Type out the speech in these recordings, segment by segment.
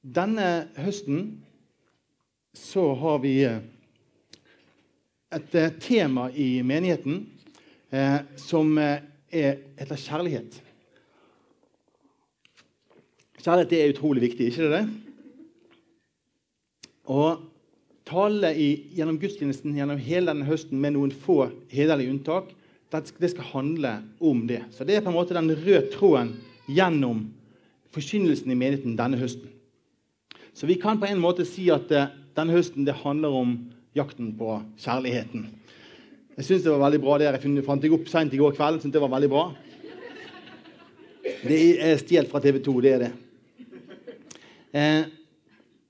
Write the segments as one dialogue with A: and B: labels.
A: Denne høsten så har vi eh, et eh, tema i menigheten eh, som eh, er, heter kjærlighet. Kjærlighet er utrolig viktig, ikke det? Og tale i, gjennom gudstjenesten gjennom hele denne høsten med noen få hederlige unntak, det skal handle om det. Så det er på en måte den røde tråden gjennom forkynnelsen i menigheten denne høsten. Så vi kan på en måte si at uh, denne høsten det handler om jakten på kjærligheten. Jeg syns det var veldig bra. det Jeg fant jeg opp seint i går kveld. Synes det var veldig bra. Det er stjålet fra TV 2. Det er det. Eh,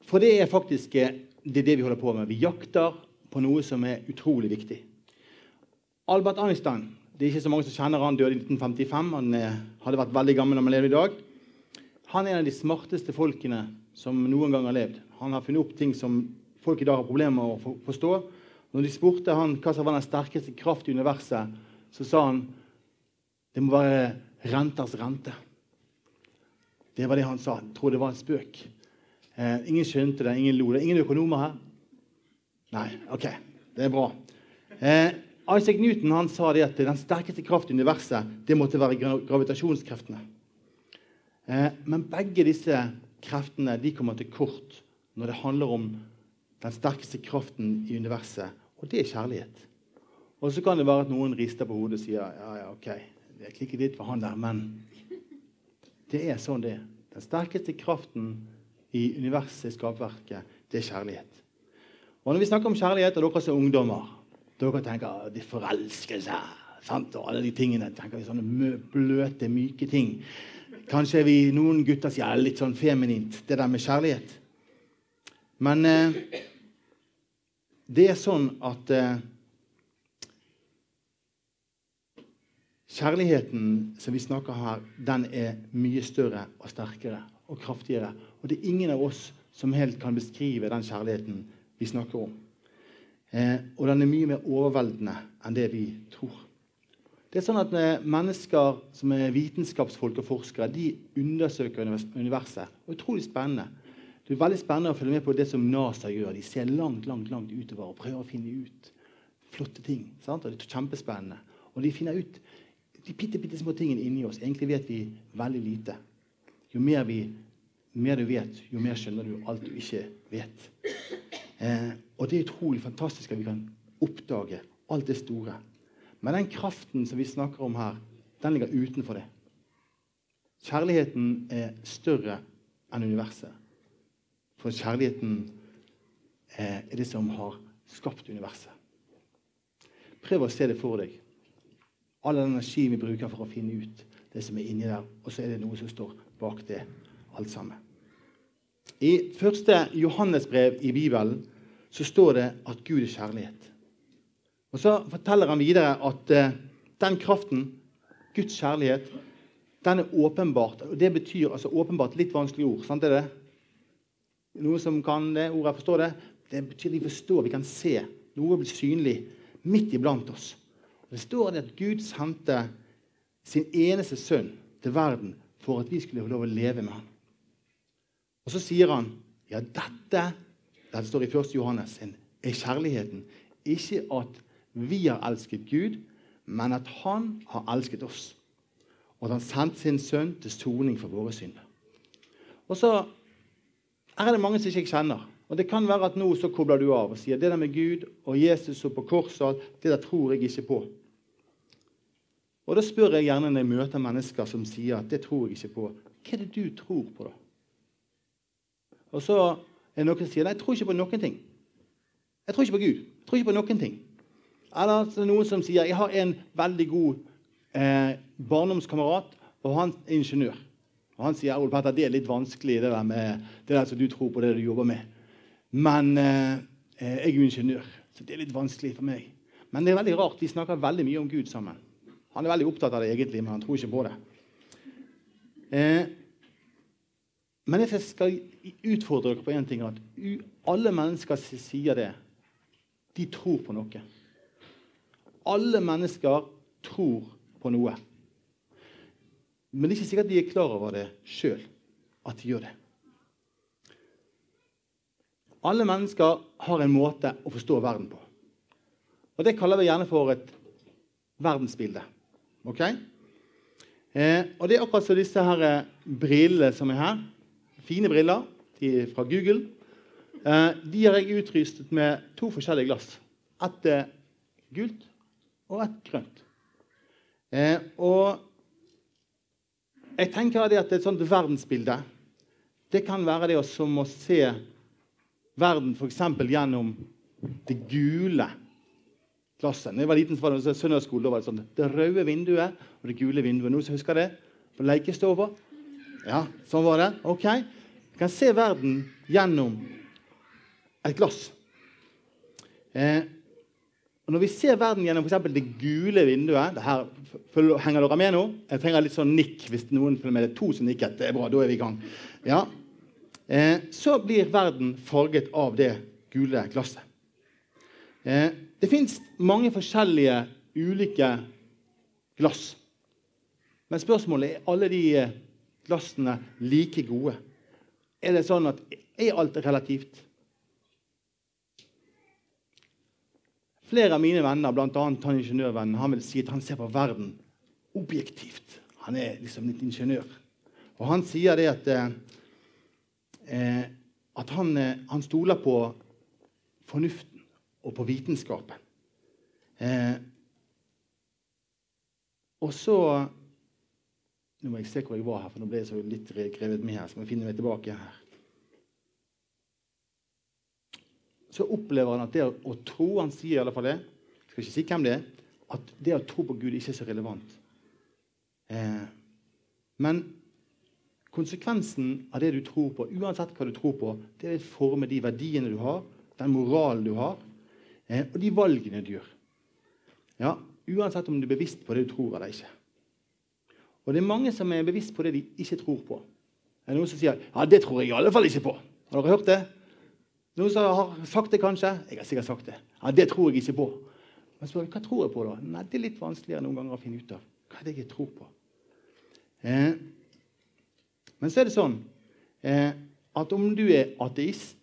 A: for det er faktisk eh, det, er det vi holder på med. Vi jakter på noe som er utrolig viktig. Albert Einstein det er ikke så mange som kjenner han døde i 1955. Han eh, hadde vært veldig gammel når han levde i dag. Han er en av de smarteste folkene som noen gang har levd. Han har funnet opp ting som folk i dag har problemer med å forstå. Når de spurte han hva som var den sterkeste kraft i universet, så sa han det må være renters rente. Det var det han sa. Jeg tror det var en spøk. Eh, ingen skjønte det, ingen lo. Det er ingen økonomer her? Nei. OK. Det er bra. Eh, Isaac Newton han sa det at den sterkeste kraft i universet det måtte være gravitasjonskreftene. Eh, men begge disse kreftene de kommer til kort når det handler om den sterkeste kraften i universet, og det er kjærlighet. Og så kan det være at noen rister på hodet og sier ja, ja, ok, det klikker litt for han der, men det er sånn det er. Den sterkeste kraften i universet, i skapverket, det er kjærlighet. Og når vi snakker om kjærlighet, og dere som er ungdommer dere tenker de forelsker seg sant? og alle de tingene. tenker vi Sånne bløte, myke ting. Kanskje vi, noen gutter sier litt sånn feminint, det der med kjærlighet. Men eh, det er sånn at eh, Kjærligheten som vi snakker her, den er mye større og sterkere og kraftigere. Og det er ingen av oss som helt kan beskrive den kjærligheten vi snakker om. Eh, og den er mye mer overveldende enn det vi tror. Det er sånn at Mennesker som er vitenskapsfolk og forskere, de undersøker universet. Og utrolig spennende. Det er veldig spennende å følge med på det som NASA gjør. De ser langt langt, langt utover og prøver å finne ut flotte ting. Sant? Og det er kjempespennende. Og de finner ut de bitte, bitte små tingene inni oss. Egentlig vet vi veldig lite. Jo mer, vi, mer du vet, jo mer skjønner du alt du ikke vet. Eh, og det er utrolig fantastisk at vi kan oppdage alt det store. Men den kraften som vi snakker om her, den ligger utenfor det. Kjærligheten er større enn universet. For kjærligheten er det som har skapt universet. Prøv å se det for deg. All den energien vi bruker for å finne ut det som er inni der, og så er det noe som står bak det alt sammen. I første Johannesbrev i Bibelen så står det at Gud er kjærlighet. Og Så forteller han videre at uh, den kraften, Guds kjærlighet, den er åpenbart. og Det betyr altså åpenbart litt vanskelig ord. sant er det? Noe som kan det ordet forstå det? Det betyr vi forstår, vi kan se. Noe blir synlig midt iblant oss. Og det står det at Gud sendte sin eneste sønn til verden for at vi skulle få lov å leve med ham. Og så sier han ja, dette dette står i 1. Johannes, er kjærligheten. Ikke at vi har elsket Gud, men at han har elsket oss. Og at han sendte sin sønn til soning for våre synder. Og så er det mange som ikke kjenner. Og Det kan være at nå så kobler du av og sier det der med Gud og Jesus og på korset, det der tror jeg ikke på. Og Da spør jeg gjerne når jeg møter mennesker som sier at det tror jeg ikke på. Hva er det du tror på, da? Og så er det noen som sier nei, jeg tror ikke på noen ting. Jeg tror ikke på Gud. Jeg tror ikke på noen ting. Eller så er det noen som sier jeg har en veldig god eh, barndomskamerat, og han er ingeniør. Og Han sier Ole Petter, det er litt vanskelig, det der med det der som du tror på, det du jobber med. Men eh, eh, jeg er jo ingeniør, så det er litt vanskelig for meg. Men det er veldig rart, de snakker veldig mye om Gud sammen. Han er veldig opptatt av det egentlig, men han tror ikke på det. Eh, men jeg skal utfordre dere på én ting. At alle mennesker sier det, de tror på noe. Alle mennesker tror på noe. Men det er ikke sikkert de er klar over det sjøl, at de gjør det. Alle mennesker har en måte å forstå verden på. Og Det kaller vi gjerne for et verdensbilde. Ok? Eh, og Det er akkurat som disse her eh, brillene som er her. Fine briller de er fra Google. Eh, de har jeg utrystet med to forskjellige glass. Ett eh, gult og ett grønt. Eh, og jeg tenker at et sånt verdensbilde det kan være det som å se verden f.eks. gjennom det gule glasset. Da jeg var liten, så var det søndagsskole, da var det sånn det røde vinduet og det gule vinduet. Noen som husker det? På lekestova? Ja, sånn var det. Ok. Du kan se verden gjennom et glass. Eh, og Når vi ser verden gjennom for det gule vinduet det her, Henger dere med nå? Jeg trenger litt sånn nikk hvis noen følger med. Det er to som nikket. Det er bra, da er vi i gang. Ja. Eh, så blir verden farget av det gule glasset. Eh, det fins mange forskjellige ulike glass. Men spørsmålet er alle de eh, glassene like gode. Er det sånn at er alt relativt? Flere av mine venner, bl.a. han ingeniørvennen, han vil si at han ser på verden objektivt. Han er liksom litt ingeniør. Og han sier det at, eh, at han, eh, han, stoler på fornuften og på vitenskapen. Eh, og så Nå må jeg se hvor jeg var her, for nå ble jeg så litt grevet med her. så må jeg finne meg tilbake her. Så opplever han at det å tro Han sier i alle fall det. Jeg skal ikke si hvem det er. At det å tro på Gud ikke er så relevant. Eh, men konsekvensen av det du tror på, uansett hva du tror på, det vil forme de verdiene du har, den moralen du har, eh, og de valgene du gjør. Ja, Uansett om du er bevisst på det du tror eller ikke. Og det er mange som er bevisst på det de ikke tror på. Det er noen som sier ja, det tror jeg i alle fall ikke på. Har dere hørt det? Noen som har sagt det, kanskje? Jeg har sikkert sagt det. Ja, Det tror jeg ikke på. Men spør hva tror jeg på da? Nei, Det er litt vanskeligere noen ganger å finne ut av. Hva er det jeg tror på? Eh, men så er det sånn eh, at om du er ateist,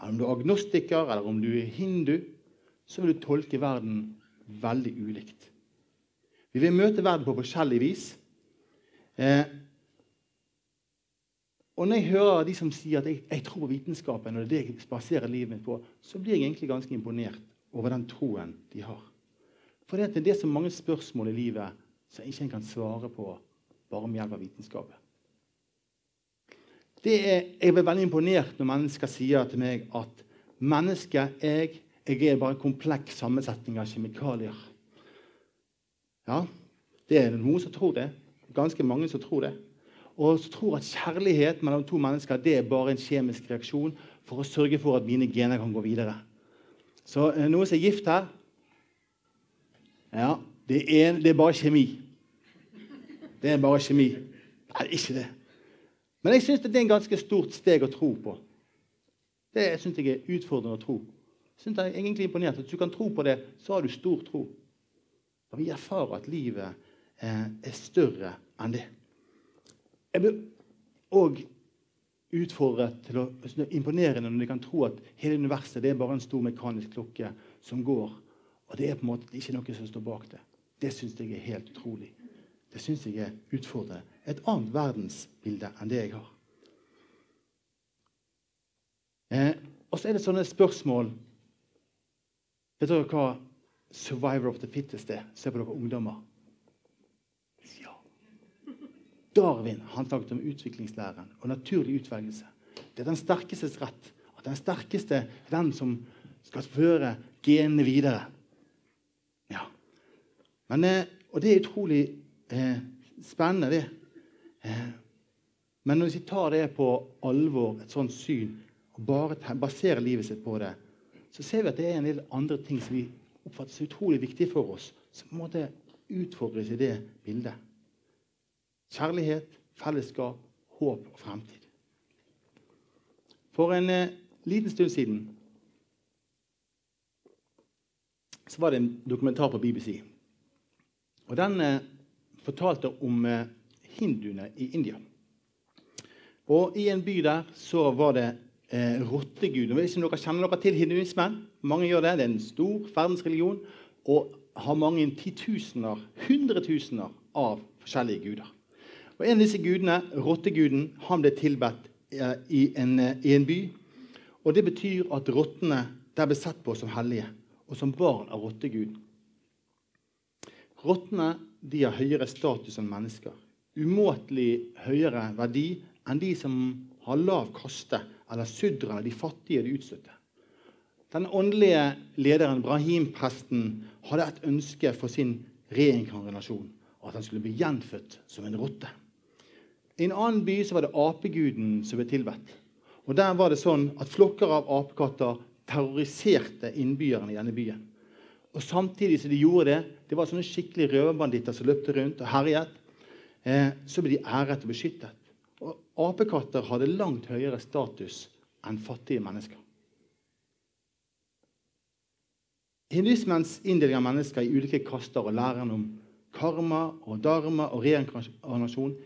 A: eller om du er agnostiker, eller om du er hindu, så vil du tolke verden veldig ulikt. Vi vil møte verden på forskjellig vis. Eh, og når jeg hører de som sier at jeg, jeg tror på vitenskapen, og det er det jeg baserer livet mitt på, så blir jeg egentlig ganske imponert over den troen de har. For det er så mange spørsmål i livet som ikke en kan svare på bare med hjelp av vitenskapen. Det er, jeg blir veldig imponert når mennesker sier til meg at mennesket jeg, jeg er bare en kompleks sammensetning av kjemikalier. Ja, det er noen som tror det. Ganske mange som tror det og tror at kjærlighet mellom to mennesker det er bare en kjemisk reaksjon for å sørge for at mine gener kan gå videre. Så eh, noen som er gift her Ja, det er, det er bare kjemi. Det er bare kjemi. Nei, ikke det. Men jeg syns det er en ganske stort steg å tro på. Det syns jeg er utfordrende å tro. Synes jeg er egentlig imponert. At du kan tro på det, så har du stor tro. Og vi erfarer at livet eh, er større enn det. Jeg blir òg utfordret til å det er imponerende når de kan tro at hele universet det er bare en stor mekanisk klokke som går. Og det er på en måte ikke noe som står bak det. Det syns jeg er helt utrolig. Det syns jeg er utfordrende. Et annet verdensbilde enn det jeg har. Eh, og så er det sånne spørsmål Vet dere hva 'survivor of the fittest' er? Se på dere ungdommer. Darwin han snakket om utviklingslæren og naturlig utvelgelse. Det er den sterkestes rett. At den sterkeste er den som skal føre genene videre. Ja. Men, eh, og det er utrolig eh, spennende, det. Eh, men når vi tar det på alvor, et sånt syn, og bare baserer livet sitt på det, så ser vi at det er en del andre ting som vi oppfatter som utrolig viktige for oss, som på en måte utfordres i det bildet. Kjærlighet, fellesskap, håp og fremtid. For en eh, liten stund siden så var det en dokumentar på BBC. Og Den eh, fortalte om eh, hinduene i India. Og I en by der så var det eh, rottegud. Hvis dere kjenner dere til hinduismen? Mange gjør det. Det er en stor verdensreligion og har mange titusener, hundretusener av forskjellige guder. Og En av disse gudene, rotteguden, han ble tilbedt i, en, eh, i en by. Og Det betyr at rottene der ble sett på som hellige og som barn av rotteguden. Rottene de har høyere status enn mennesker. Umåtelig høyere verdi enn de som har lav kaste, eller sudderne, de fattige og de utstøtte. Den åndelige lederen, Brahim-presten, hadde et ønske for sin reinkarnasjon. At han skulle bli gjenfødt som en rotte. I en annen by så var det apeguden som ble tilbedt. Og Der var det sånn at flokker av apekatter terroriserte innbyggerne i denne byen. Og Samtidig som de gjorde det, det var sånne skikkelige røverbanditter som løpte rundt og herjet, eh, så ble de æret og beskyttet. Og Apekatter hadde langt høyere status enn fattige mennesker. Hinduismens inndeling av mennesker i ulike kaster og læren om karma og dharma og reinkarnasjon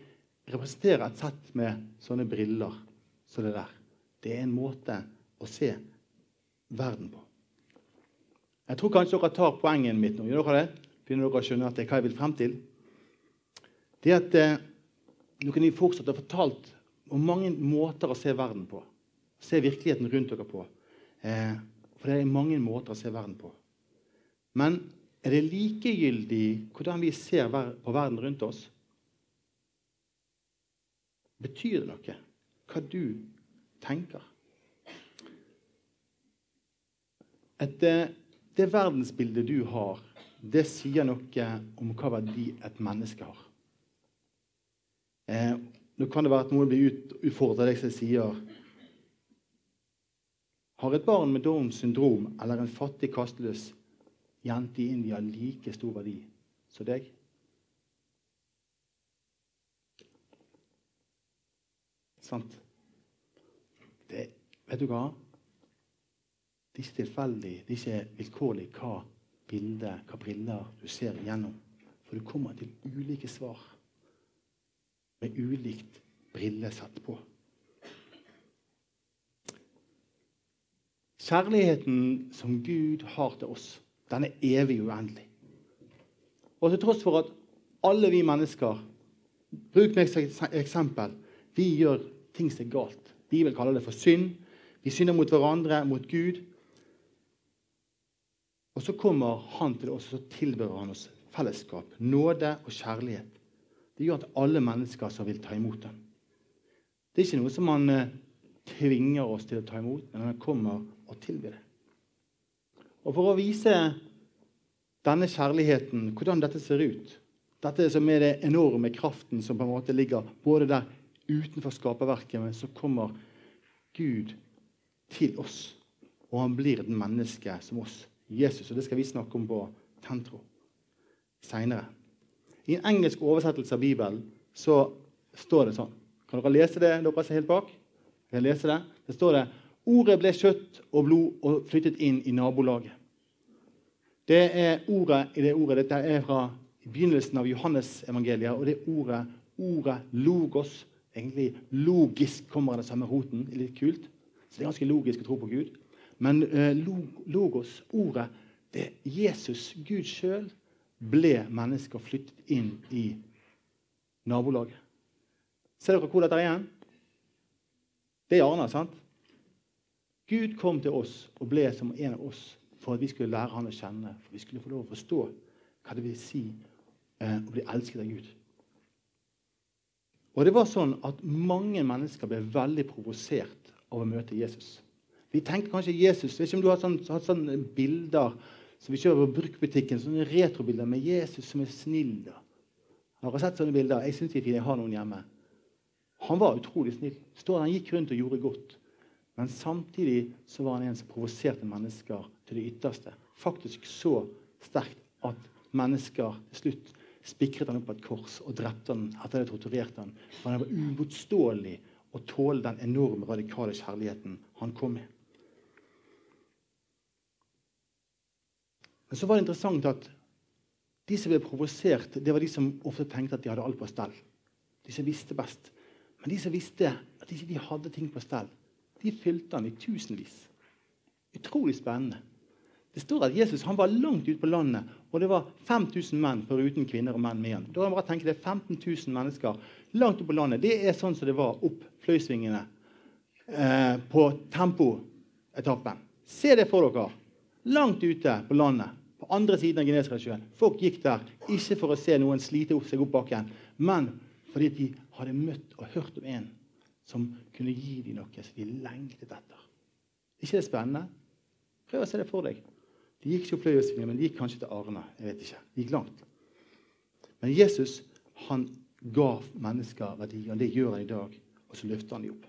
A: representerer et sett med sånne briller som det der. Det er en måte å se verden på. Jeg tror kanskje dere tar poenget mitt nå. Gjør dere det? Begynner dere å skjønne at det er hva jeg vil frem til? Det at eh, Nå fortsatt jeg fortsette å fortalt om mange måter å se verden på. Se virkeligheten rundt dere på. Eh, for det er mange måter å se verden på. Men er det likegyldig hvordan vi ser på verden rundt oss? Betyr det noe hva du tenker? Et, eh, det verdensbildet du har, det sier noe om hva verdi et menneske har. Eh, nå kan det være at noen blir ut, utfordret deg som sier Har et barn med Downs syndrom eller en fattig, kasteløs jente i India like stor verdi som deg? Sant? Det, vet du hva? Det er ikke tilfeldig, det er ikke vilkårlig hva bilde, hva briller du ser igjennom. For du kommer til ulike svar med ulikt brillesett på. Kjærligheten som Gud har til oss, den er evig uendelig. Og til tross for at alle vi mennesker Bruk meg som eksempel. Vi gjør ting som er galt. De vil kalle det for synd. Vi synder mot hverandre, mot Gud. Og så kommer han til oss og så tilbyr han oss fellesskap, nåde og kjærlighet. Det gjør at alle mennesker som vil ta imot ham. Det er ikke noe som han eh, tvinger oss til å ta imot, men han kommer og tilbyr det. Og For å vise denne kjærligheten, hvordan dette ser ut Dette som er det enorme kraften som på en måte ligger både der utenfor skaperverket, men så kommer Gud til oss, og han blir et menneske som oss. Jesus. Og det skal vi snakke om på Tentro seinere. I en engelsk oversettelse av Bibelen så står det sånn. Kan dere lese det, dere som er helt bak? Jeg lese Det Det står det Ordet ble kjøtt og blod og flyttet inn i nabolaget. Det er ordet i det ordet. Dette er fra begynnelsen av Johannes-evangeliet. Og det ordet, ordet logos Egentlig logisk kommer av den samme roten. Litt kult. Så det er ganske logisk å tro på Gud. Men eh, logos, ordet, det er Jesus, Gud sjøl, ble mennesker flyttet inn i nabolaget. Ser dere hvor dette er igjen? Det er Arna, sant? Gud kom til oss og ble som en av oss for at vi skulle lære han å kjenne. For vi skulle få lov å forstå hva det vil si eh, å bli elsket av Gud. Og det var sånn at Mange mennesker ble veldig provosert av å møte Jesus. Vi tenker kanskje Jesus. vet ikke om du har sånn, hatt sånne bilder som vi kjører på bruktbutikken, sånne retrobilder med Jesus som er snill. da. Har dere sett sånne bilder? Jeg syns de er fine. Jeg har noen hjemme. Han var utrolig snill. Står Han gikk rundt og gjorde godt. Men samtidig så var han en som provoserte mennesker til det ytterste. Faktisk så sterkt at mennesker til slutt spikret han opp på et kors og drepte han etter det torturerte han. For han var uimotståelig å tåle den enorme, radikale kjærligheten han kom med. Men så var det interessant at de som ble provosert, det var de som ofte tenkte at de hadde alt på stell. De som visste best. Men de som visste at de ikke hadde ting på stell, de fylte han i tusenvis. Utrolig spennende. Det står at Jesus var langt ute på landet, og det var 5000 menn foruten kvinner og menn med igjen. Da kan man bare tenke Det er 15 000 mennesker langt oppe på landet. Det er sånn som det var opp Fløysvingene eh, på tempoetappen. Se det for dere. Langt ute på landet, på andre siden av Genesaretsjøen. Folk gikk der ikke for å se noen slite seg opp bakken, men fordi de hadde møtt og hørt om en som kunne gi dem noe som de lengtet etter. ikke det spennende? Prøv å se det for deg. De gikk ikke opp Løyesvingen, men de gikk kanskje til Arne. jeg vet ikke. De gikk langt. Men Jesus han ga mennesker verdi, og det gjør han i dag. Og så løfter han dem opp.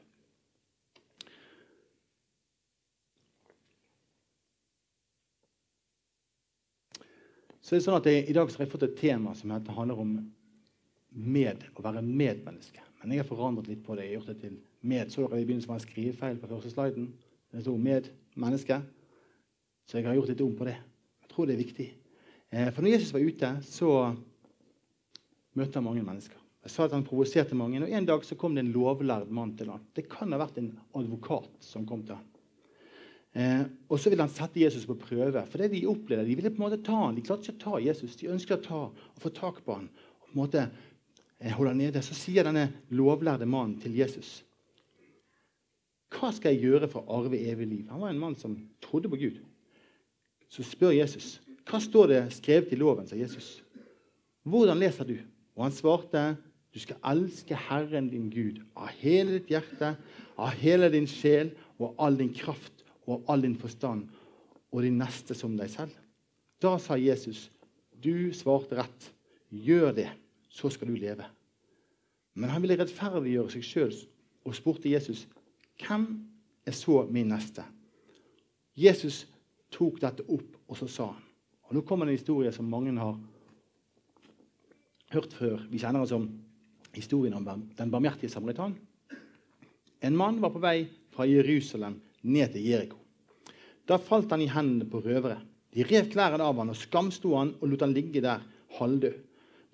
A: Så det er sånn at jeg, I dag så har jeg fått et tema som handler om med, å være medmenneske. Men jeg har forandret litt på det. Jeg har gjort det til med. Så dere i begynnelsen var en skrivefeil på første sliden. Det sto 'med menneske'. Så jeg har gjort litt om på det. Jeg tror det er viktig. Eh, for når Jesus var ute, så møtte han mange mennesker. Jeg sa at Han provoserte mange. og En dag så kom det en lovlærd mann til ham. Det kan ha vært en advokat som kom til ham. Eh, og så ville han sette Jesus på prøve. For det de opplevde, de ville på en måte ta han. De klarte ikke å ta Jesus. De ønsket å ta og få tak på han og på en måte eh, holde han nede. Så sier denne lovlærde mannen til Jesus Hva skal jeg gjøre for å arve evig liv? Han var en mann som trodde på Gud så spør Jesus hva står det skrevet i loven. sa Jesus. Hvordan leser du? Og han svarte du skal elske Herren din Gud av hele ditt hjerte, av hele din sjel og all din kraft og all din forstand, og din neste som deg selv. Da sa Jesus, du svarte rett. Gjør det, så skal du leve. Men han ville rettferdiggjøre seg sjøl og spurte Jesus, hvem er så min neste? Jesus tok dette opp, og så sa han. Og Nå kommer en historie som mange har hørt før. Vi kjenner den som historien om den barmhjertige samaritan. En mann var på vei fra Jerusalem ned til Jeriko. Da falt han i hendene på røvere. De rev klærne av han og skamsto han og lot han ligge der halvdød.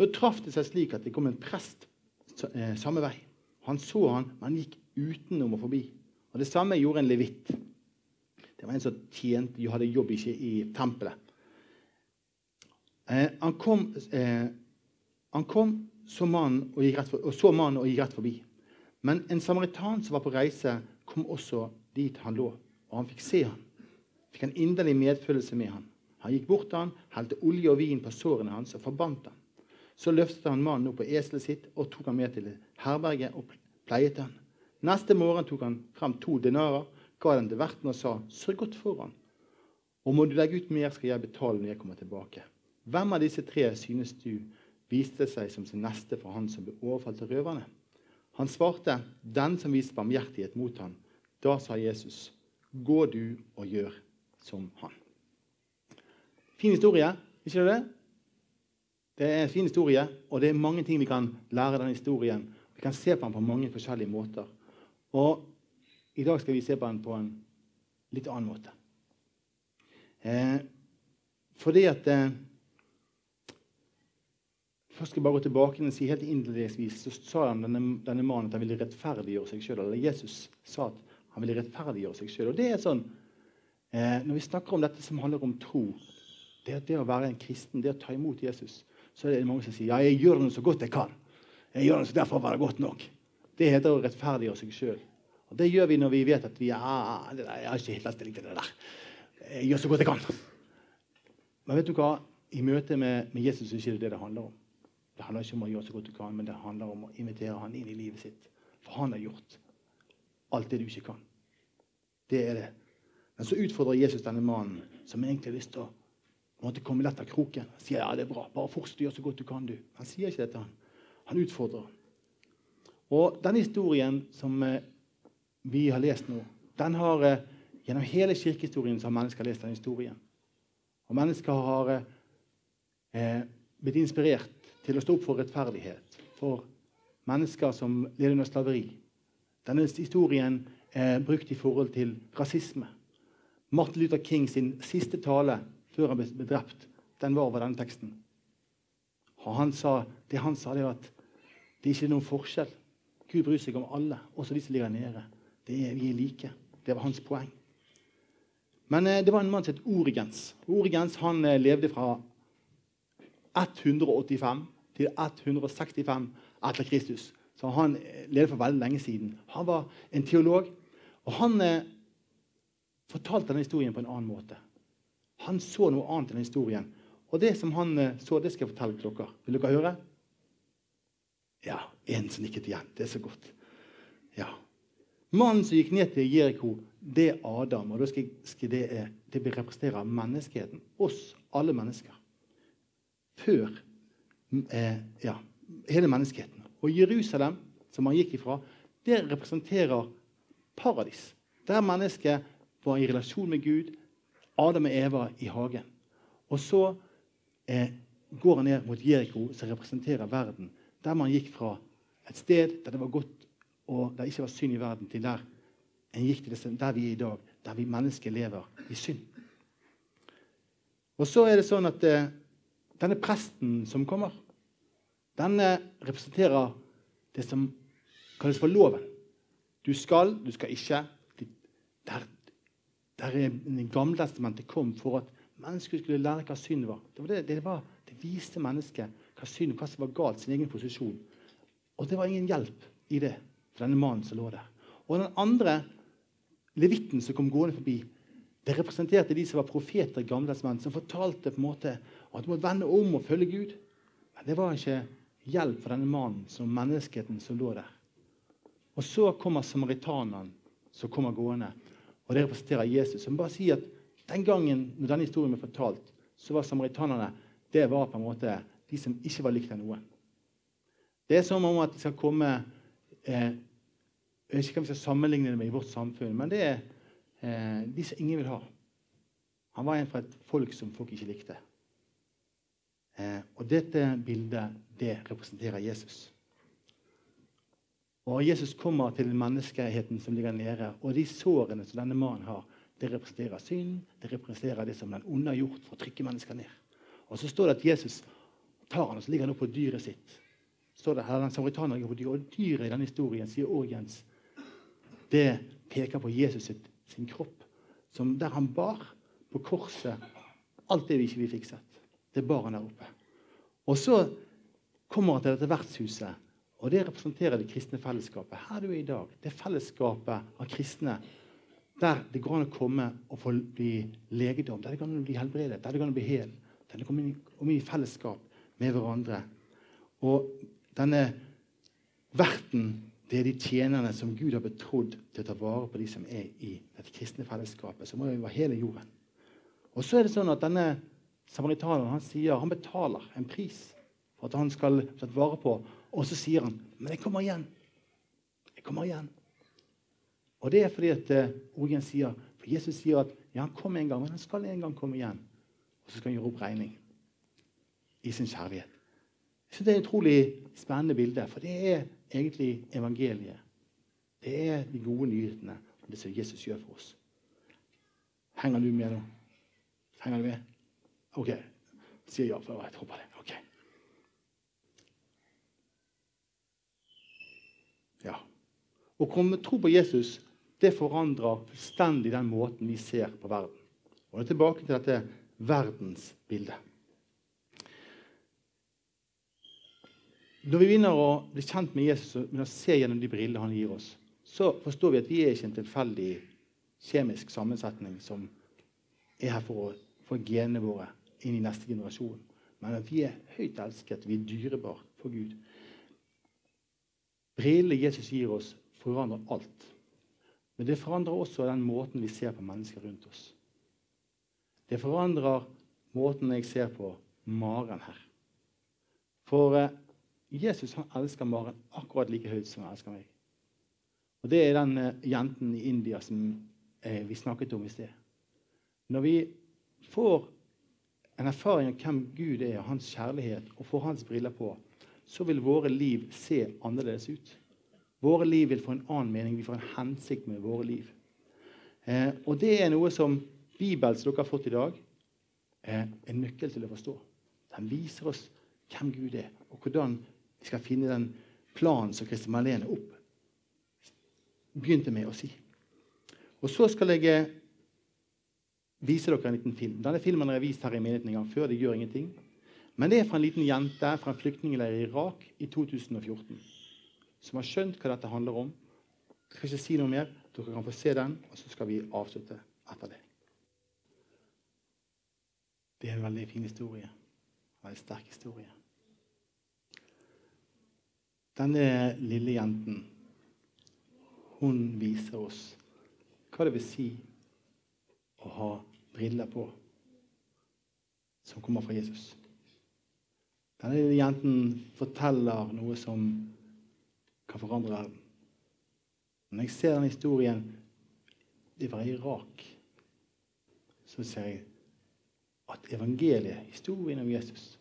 A: Nå traff det seg slik at det kom en prest eh, samme vei. Han så han, men gikk utenom og forbi. Og Det samme gjorde en levitt. Det var en som tjente, hadde jobb ikke i tempelet. Eh, han kom, eh, han kom så mannen og, og så mannen og gikk rett forbi. Men en samaritan som var på reise, kom også dit han lå. Og han fikk se han. Fikk en inderlig medfølelse med han. Han gikk bort til han, helte olje og vin på sårene hans og forbandt han. Så løftet han mannen opp på eselet sitt og tok han med til herberget og pleiet han. Neste morgen tok han frem to denarer ga den til verten og sa, 'Sørg godt for ham.' og må du legge ut mer, skal jeg betale når jeg kommer tilbake.' Hvem av disse tre synes du viste seg som sin neste for han som ble overfalt av røverne? Han svarte, 'Den som viste barmhjertighet mot han.' Da sa Jesus, 'Gå du og gjør som han.' Fin historie, ikke det? Det er en fin historie, og det er mange ting vi kan lære den historien. Vi kan se på den på mange forskjellige måter. Og i dag skal vi se på den på en litt annen måte. Eh, fordi at eh, Først skal jeg bare gå tilbake og si helt innledningsvis så sa han denne, denne mannen at han ville rettferdiggjøre seg sjøl. Eller Jesus sa at han ville rettferdiggjøre seg sjøl. Og det er sånn, eh, Når vi snakker om dette som handler om tro, det, det å være en kristen, det å ta imot Jesus, så er det mange som sier ja, jeg gjør det så godt jeg kan. Jeg gjør det derfor var det godt nok. Det heter å rettferdiggjøre seg sjøl. Og Det gjør vi når vi vet at vi er, ah, der, jeg har ikke helt stilling til det der. Jeg gjør så godt jeg kan. Men vet du hva? I møte med, med Jesus er det ikke det det handler om. Det handler ikke om å gjøre så godt du kan, men det handler om å invitere han inn i livet sitt. For han har gjort alt det du ikke kan. Det er det. Men så utfordrer Jesus denne mannen, som egentlig har lyst til å måtte komme lett av kroken. Han sier ja, det er bra, bare fortsett å gjøre så godt du kan. du. Han sier ikke dette. Han, han utfordrer. Og denne historien som eh, vi har lest nå, den har eh, Gjennom hele kirkehistorien så har mennesker lest den historien. Og mennesker har eh, blitt inspirert til å stå opp for rettferdighet. For mennesker som leder under slaveri. Denne historien er brukt i forhold til rasisme. Martin Luther King sin siste tale før han ble drept, den var over denne teksten. Og han sa, det han sa, det var at det ikke er noen forskjell. Gud bryr seg om alle, også de som ligger nede. Det er, vi like. Det var hans poeng. Men eh, det var en mann som het Origens. Origens han eh, levde fra 185 til 165 etter Kristus. Så han eh, levde for veldig lenge siden. Han var en teolog. Og han fortalte denne historien på en annen måte. Han så noe annet enn historien. Og det som han så, det skal jeg fortelle til dere. Vil dere høre? Ja, en som nikket igjen. Det er så godt. Ja. Mannen som gikk ned til Jeriko, det er Adam. Og da skal, skal det, eh, det representere menneskeheten. Oss, alle mennesker. Før eh, ja, hele menneskeheten. Og Jerusalem, som han gikk ifra, det representerer paradis. Der mennesket var i relasjon med Gud. Adam og Eva i hagen. Og så eh, går han ned mot Jeriko, som representerer verden. Der man gikk fra et sted der det var godt og det ikke var synd i verden, til der en gikk til det, der vi er i dag, der vi mennesker lever i synd. Og så er det sånn at eh, denne presten som kommer, denne representerer det som kalles for loven. Du skal, du skal ikke. Der, der Gammeltestamentet kom for at mennesker skulle lære hva synd var. Det, var det, det, var, det viste mennesket hva synd hva som var galt, sin egen posisjon. Og det var ingen hjelp i det for denne mannen som lå der. Og den andre levitten som kom gående forbi, det representerte de som var profeter gamlesmenn, som fortalte på en måte at du må vende om og følge Gud. Men det var ikke hjelp for denne mannen som menneskeheten som lå der. Og så kommer samaritaneren som kommer gående. Og det representerer Jesus. Som bare sier at Den gangen når denne historien ble fortalt, så var samaritanerne det var på en måte de som ikke var likt av noen. Det er som om at det skal komme eh, Jeg vet ikke om vi skal sammenligne det med i vårt samfunn, men det er eh, de som ingen vil ha. Han var en fra et folk som folk ikke likte. Eh, og dette bildet det representerer Jesus. Og Jesus kommer til menneskeheten som ligger nede. Og de sårene som denne mannen har, det representerer synd. Det representerer det som den onde har gjort for å trykke mennesker ned. Og så står det at Jesus tar han og så ligger han opp på dyret sitt. Står det her, den samaritaner ligger på Og dyret i denne historien sier Orgens, det peker på Jesus sitt, sin kropp, som der han bar på korset alt det vi ikke fikk sett. Det bar han der oppe. Og så kommer han til dette vertshuset. Og det representerer det kristne fellesskapet. Her du er i dag. Det fellesskapet av kristne der det går an å komme og få bli legedom, der det går an å bli helbredet, der det går an å bli hel. Der det kommer inn i fellesskap med hverandre. Og denne verten, det er de tjenerne som Gud har betrodd til å ta vare på de som er i dette kristne fellesskapet. som jo være hele jorden. Og så er det sånn at denne samaritaneren han sier han betaler en pris for at han skal bli tatt vare på og så sier han, 'Men jeg kommer igjen.' Jeg kommer igjen. Og det er fordi at Ogen sier, for Jesus sier at ja, han kom en gang, men han skal en gang komme igjen. Og så skal han gjøre opp regning i sin kjærlighet. Så Det er et utrolig spennende bilde, for det er egentlig evangeliet. Det er de gode nyhetene om det som Jesus gjør for oss. Henger du med nå? Henger du med? OK. Sier ja, for jeg på det. Ok. Ja. Å komme tro på Jesus det forandrer fullstendig den måten vi ser på verden. Og det er tilbake til dette verdensbildet. Når vi begynner å bli kjent med Jesus og se gjennom de brillene han gir oss, så forstår vi at vi er ikke en tilfeldig kjemisk sammensetning som er her for å få genene våre inn i neste generasjon. Men at vi er høyt elsket, vi er dyrebare for Gud. Brillene Jesus gir oss, forandrer alt. Men det forandrer også den måten vi ser på mennesker rundt oss. Det forandrer måten jeg ser på Maren her. For eh, Jesus han elsker Maren akkurat like høyt som han elsker meg. Og Det er den eh, jenten i India som eh, vi snakket om i sted. Når vi får en erfaring av hvem Gud er, hans kjærlighet, og får hans briller på, så vil våre liv se annerledes ut. Våre liv vil få en annen mening. Vi får en hensikt med våre liv. Eh, og det er noe som Bibelen som dere har fått i dag, er en nøkkel til å forstå. Den viser oss hvem Gud er, og hvordan vi skal finne den planen som Kristin Marlene opp begynte med å si. Og så skal jeg eh, vise dere en liten film. Denne filmen har jeg vist her i menigheten en gang før. Det gjør ingenting. Men det er fra en liten jente fra en flyktningleir i Irak i 2014. Som har skjønt hva dette handler om. Jeg skal ikke si noe mer. Dere kan få se den, og så skal vi avslutte etter det. Det er en veldig fin historie. En veldig sterk historie. Denne lille jenten, hun viser oss hva det vil si å ha briller på som kommer fra Jesus. Denne lille jenten forteller noe som kan forandre verden. Når jeg ser den historien i Irak, så ser jeg at evangeliet, historien om Jesus,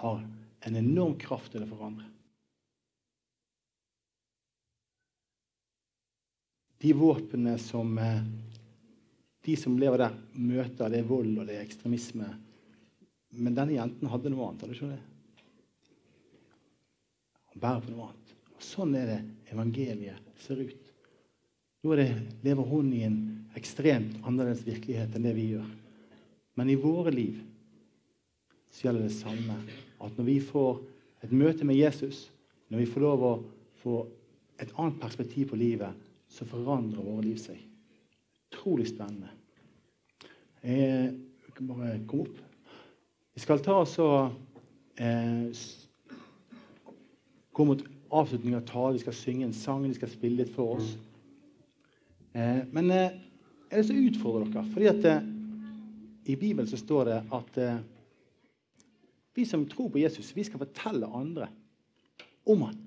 A: har en enorm kraft til å forandre. De våpnene som eh, de som lever der, møter, det er vold og det er ekstremisme. Men denne jenten hadde noe annet. hadde ikke det? Hun bærer på noe annet. Og Sånn er det evangeliet ser ut. Nå lever hun i en ekstremt annerledes virkelighet enn det vi gjør. Men i våre liv så gjelder det samme. At når vi får et møte med Jesus, når vi får lov å få et annet perspektiv på livet, så forandrer våre liv seg. Utrolig spennende. Jeg kan bare komme opp. Vi skal ta oss og eh, gå mot avslutning av talen. Vi skal synge en sang, de skal spille litt for oss. Eh, men eh, jeg har lyst til å utfordre dere. fordi at eh, I Bibelen så står det at eh, vi som tror på Jesus, vi skal fortelle andre om han.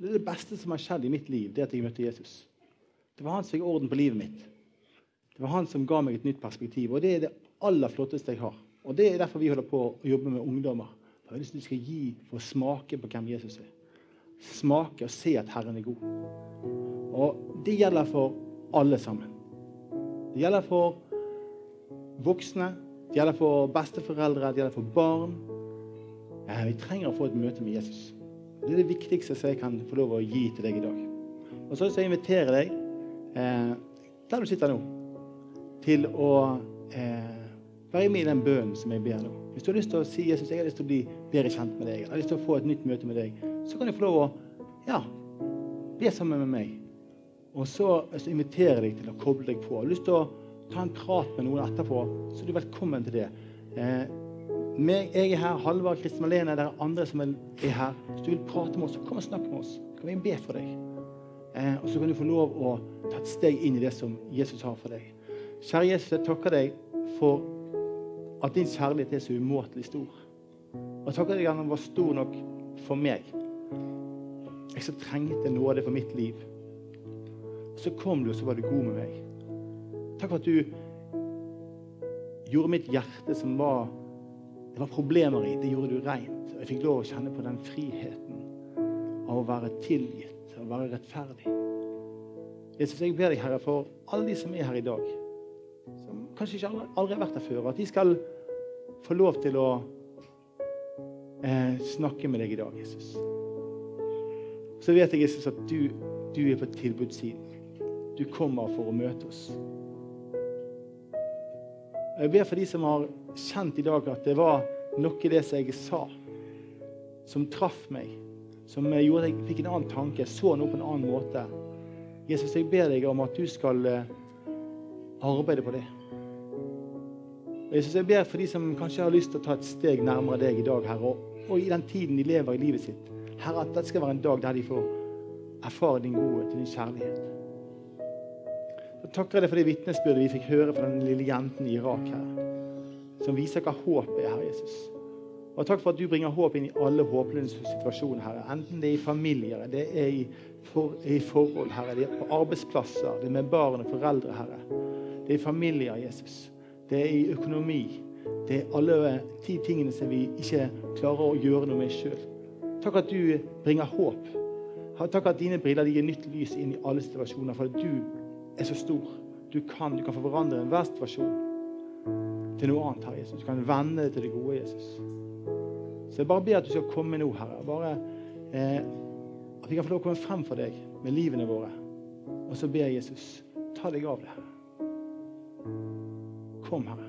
A: Det er det beste som har skjedd i mitt liv, det at jeg møtte Jesus. Det var han som fikk orden på livet mitt. Det var han som ga meg et nytt perspektiv. Og det er det aller flotteste jeg har. Og det er derfor vi holder på å jobbe med ungdommer. For jeg vil skal gi for å smake på hvem Jesus er. Smake og se at Herren er god. Og det gjelder for alle sammen. Det gjelder for voksne, det gjelder for besteforeldre, det gjelder for barn. Ja, vi trenger å få et møte med Jesus. Det er det viktigste jeg kan få lov å gi til deg i dag. Og så vil jeg invitere deg eh, der du sitter nå, til å eh, være med i den bønnen som jeg ber nå. Hvis du har lyst til å si Jesus, jeg har lyst til å bli bedre kjent med deg, jeg har lyst til å få et nytt møte med deg, så kan du få lov å ja, be sammen med meg. Og så inviterer jeg deg til å koble deg på. Har lyst til å ta en prat med noen etterpå, så er du velkommen til det. Eh, meg, jeg er her, Halvard, Kristin Malene, det er andre som er her. Hvis du vil prate med oss, så kom og snakk med oss. Så Kan vi be for deg? Eh, og så kan du få lov å ta et steg inn i det som Jesus har for deg. Kjære Jesus, jeg takker deg for at din kjærlighet er så umåtelig stor. Og jeg takker deg at den var stor nok for meg. Jeg så trengte nåde for mitt liv. Så kom du, og så var du god med meg. Takk for at du gjorde mitt hjerte som var det var problemer i, det gjorde du rent. Og jeg fikk lov å kjenne på den friheten av å være tilgitt av å være rettferdig. Jesus, jeg ber deg, Herre, for alle de som er her i dag, som kanskje ikke aldri, aldri har vært her før, at de skal få lov til å eh, snakke med deg i dag, Jesus. Så vet jeg, Jesus, at du, du er på tilbudssiden. Du kommer for å møte oss. Jeg ber for de som har kjent i dag at det var noe i det som jeg sa, som traff meg som gjorde at jeg fikk en annen tanke, så noe på en annen måte. Jesus, jeg ber deg om at du skal eh, arbeide på det. Jesus, jeg ber for de som kanskje har lyst til å ta et steg nærmere deg i dag, Herre, og, og, i den tiden de lever i livet sitt. Herre, at dette skal være en dag der de får erfare din godhet og din kjærlighet. Så takker jeg deg for det vitnesbyrdet vi fikk høre fra den lille jenten i Irak, her, som viser hva håp er, Herre Jesus. Og takk for at du bringer håp inn i alle håpløse situasjoner, Herre. Enten det er i familier, det er i, for, i forhold, Herre. Det er på arbeidsplasser, det er med barn og foreldre, Herre. Det er i familier, Jesus. Det er i økonomi. Det er alle de tingene som vi ikke klarer å gjøre noe med sjøl. Takk at du bringer håp. Takk at dine briller gir nytt lys inn i alle situasjoner, for at du er så stor. Du kan, du kan forandre enhver situasjon til noe annet, Herre Jesus. Du kan vende det til det gode, Jesus. Så jeg bare ber at du skal komme nå, Herre. Bare eh, At vi kan få lov å komme frem for deg med livene våre. Og så ber jeg Jesus, ta deg av det, Kom, Herre.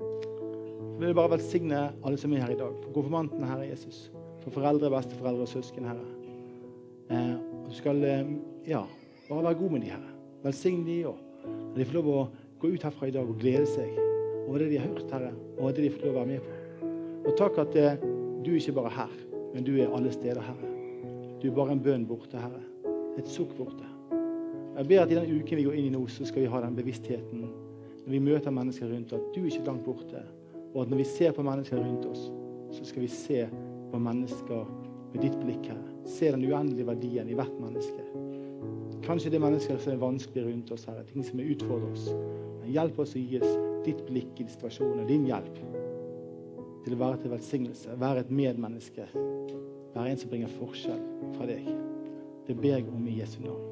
A: Så vil jeg bare velsigne alle som er her i dag. For konfirmantene, Herre Jesus. For foreldre, besteforeldre og søsken, Herre. Eh, du skal eh, ja, bare være god med de, Herre. Velsign de, òg. de får lov å gå ut herfra i dag og glede seg over det de har hørt, Herre, og det de får lov å være med på. Og takk at eh, du er ikke bare er her, men du er alle steder, Herre. Du er bare en bønn borte, Herre. Et sukk borte. Jeg ber at i den uken vi går inn i nå, så skal vi ha den bevisstheten når vi møter mennesker rundt, at du er ikke langt borte. Og at når vi ser på mennesker rundt oss, så skal vi se på mennesker med ditt blikk, Herre. Se den uendelige verdien i hvert menneske. Kanskje det er mennesker som er vanskelig rundt oss, Herre. Ting som er utfordrer oss. Men hjelp oss å gi oss ditt blikk i situasjonen, din hjelp til å være til velsignelse, være et medmenneske, være en som bringer forskjell fra deg. Det ber jeg om i Jesu navn.